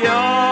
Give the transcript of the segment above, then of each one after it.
Yahweh.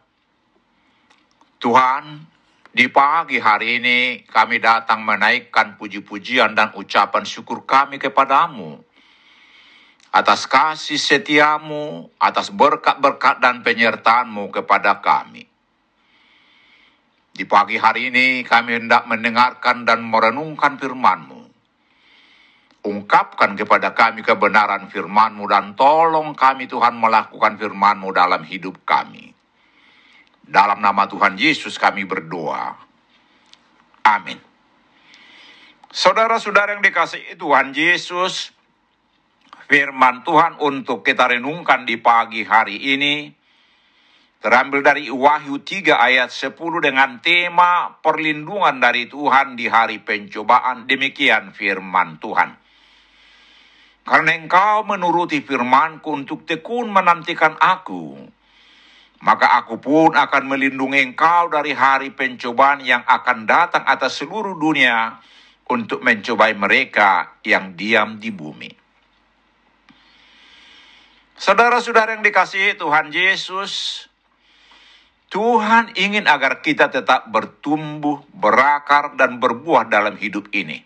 Tuhan, di pagi hari ini kami datang menaikkan puji-pujian dan ucapan syukur kami kepadamu. Atas kasih setiamu, atas berkat-berkat dan penyertaanmu kepada kami. Di pagi hari ini kami hendak mendengarkan dan merenungkan firman-Mu. Ungkapkan kepada kami kebenaran firman-Mu dan tolong kami Tuhan melakukan firman-Mu dalam hidup kami. Dalam nama Tuhan Yesus kami berdoa. Amin. Saudara-saudara yang dikasihi Tuhan Yesus, firman Tuhan untuk kita renungkan di pagi hari ini terambil dari Wahyu 3 ayat 10 dengan tema perlindungan dari Tuhan di hari pencobaan. Demikian firman Tuhan. Karena engkau menuruti firmanku untuk tekun menantikan aku, maka aku pun akan melindungi engkau dari hari pencobaan yang akan datang atas seluruh dunia untuk mencobai mereka yang diam di bumi. Saudara-saudara yang dikasihi Tuhan Yesus, Tuhan ingin agar kita tetap bertumbuh, berakar, dan berbuah dalam hidup ini.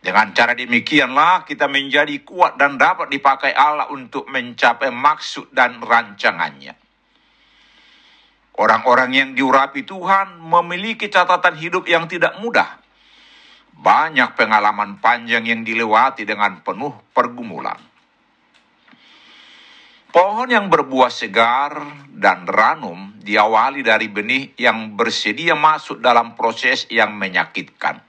Dengan cara demikianlah kita menjadi kuat dan dapat dipakai Allah untuk mencapai maksud dan rancangannya. Orang-orang yang diurapi Tuhan memiliki catatan hidup yang tidak mudah. Banyak pengalaman panjang yang dilewati dengan penuh pergumulan. Pohon yang berbuah segar dan ranum diawali dari benih yang bersedia masuk dalam proses yang menyakitkan.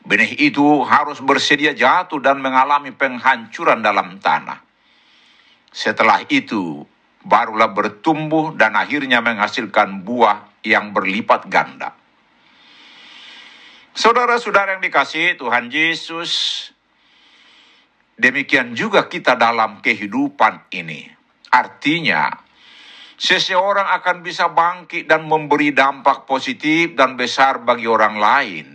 Benih itu harus bersedia jatuh dan mengalami penghancuran dalam tanah. Setelah itu, barulah bertumbuh dan akhirnya menghasilkan buah yang berlipat ganda. Saudara-saudara yang dikasih Tuhan Yesus, demikian juga kita dalam kehidupan ini. Artinya, seseorang akan bisa bangkit dan memberi dampak positif dan besar bagi orang lain.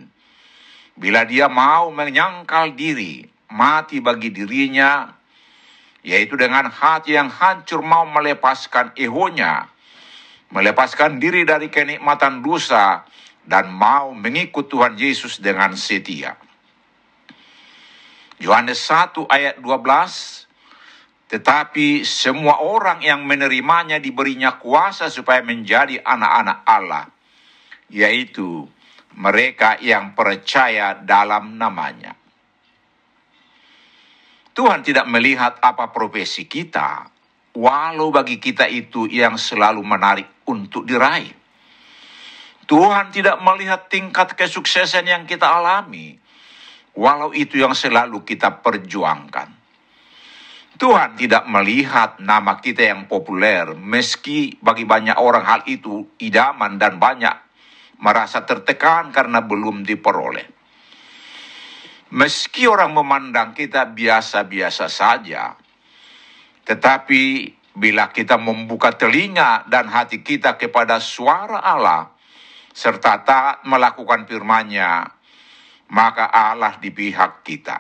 Bila dia mau menyangkal diri, mati bagi dirinya, yaitu dengan hati yang hancur mau melepaskan ehonya, melepaskan diri dari kenikmatan dosa, dan mau mengikut Tuhan Yesus dengan setia. Yohanes 1 ayat 12 Tetapi semua orang yang menerimanya diberinya kuasa supaya menjadi anak-anak Allah yaitu mereka yang percaya dalam namanya. Tuhan tidak melihat apa profesi kita, walau bagi kita itu yang selalu menarik untuk diraih. Tuhan tidak melihat tingkat kesuksesan yang kita alami, walau itu yang selalu kita perjuangkan. Tuhan tidak melihat nama kita yang populer, meski bagi banyak orang hal itu idaman dan banyak merasa tertekan karena belum diperoleh. Meski orang memandang kita biasa-biasa saja, tetapi bila kita membuka telinga dan hati kita kepada suara Allah, serta taat melakukan firman-Nya, maka Allah di pihak kita.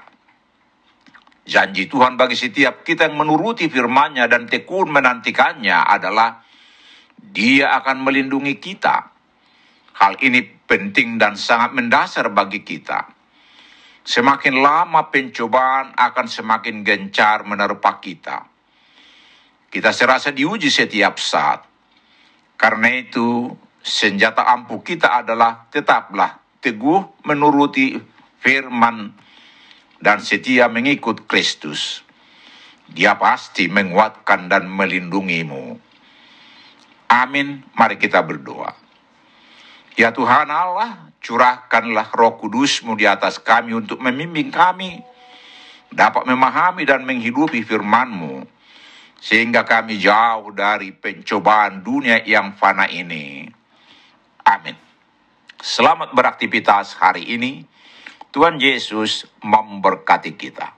Janji Tuhan bagi setiap kita yang menuruti firman-Nya dan tekun menantikannya adalah Dia akan melindungi kita. Hal ini penting dan sangat mendasar bagi kita. Semakin lama pencobaan akan semakin gencar menerpa kita. Kita serasa diuji setiap saat. Karena itu, senjata ampuh kita adalah tetaplah teguh menuruti firman dan setia mengikut Kristus. Dia pasti menguatkan dan melindungimu. Amin. Mari kita berdoa. Ya Tuhan Allah, curahkanlah roh kudusmu di atas kami untuk memimpin kami, dapat memahami dan menghidupi firmanmu, sehingga kami jauh dari pencobaan dunia yang fana ini. Amin. Selamat beraktivitas hari ini. Tuhan Yesus memberkati kita.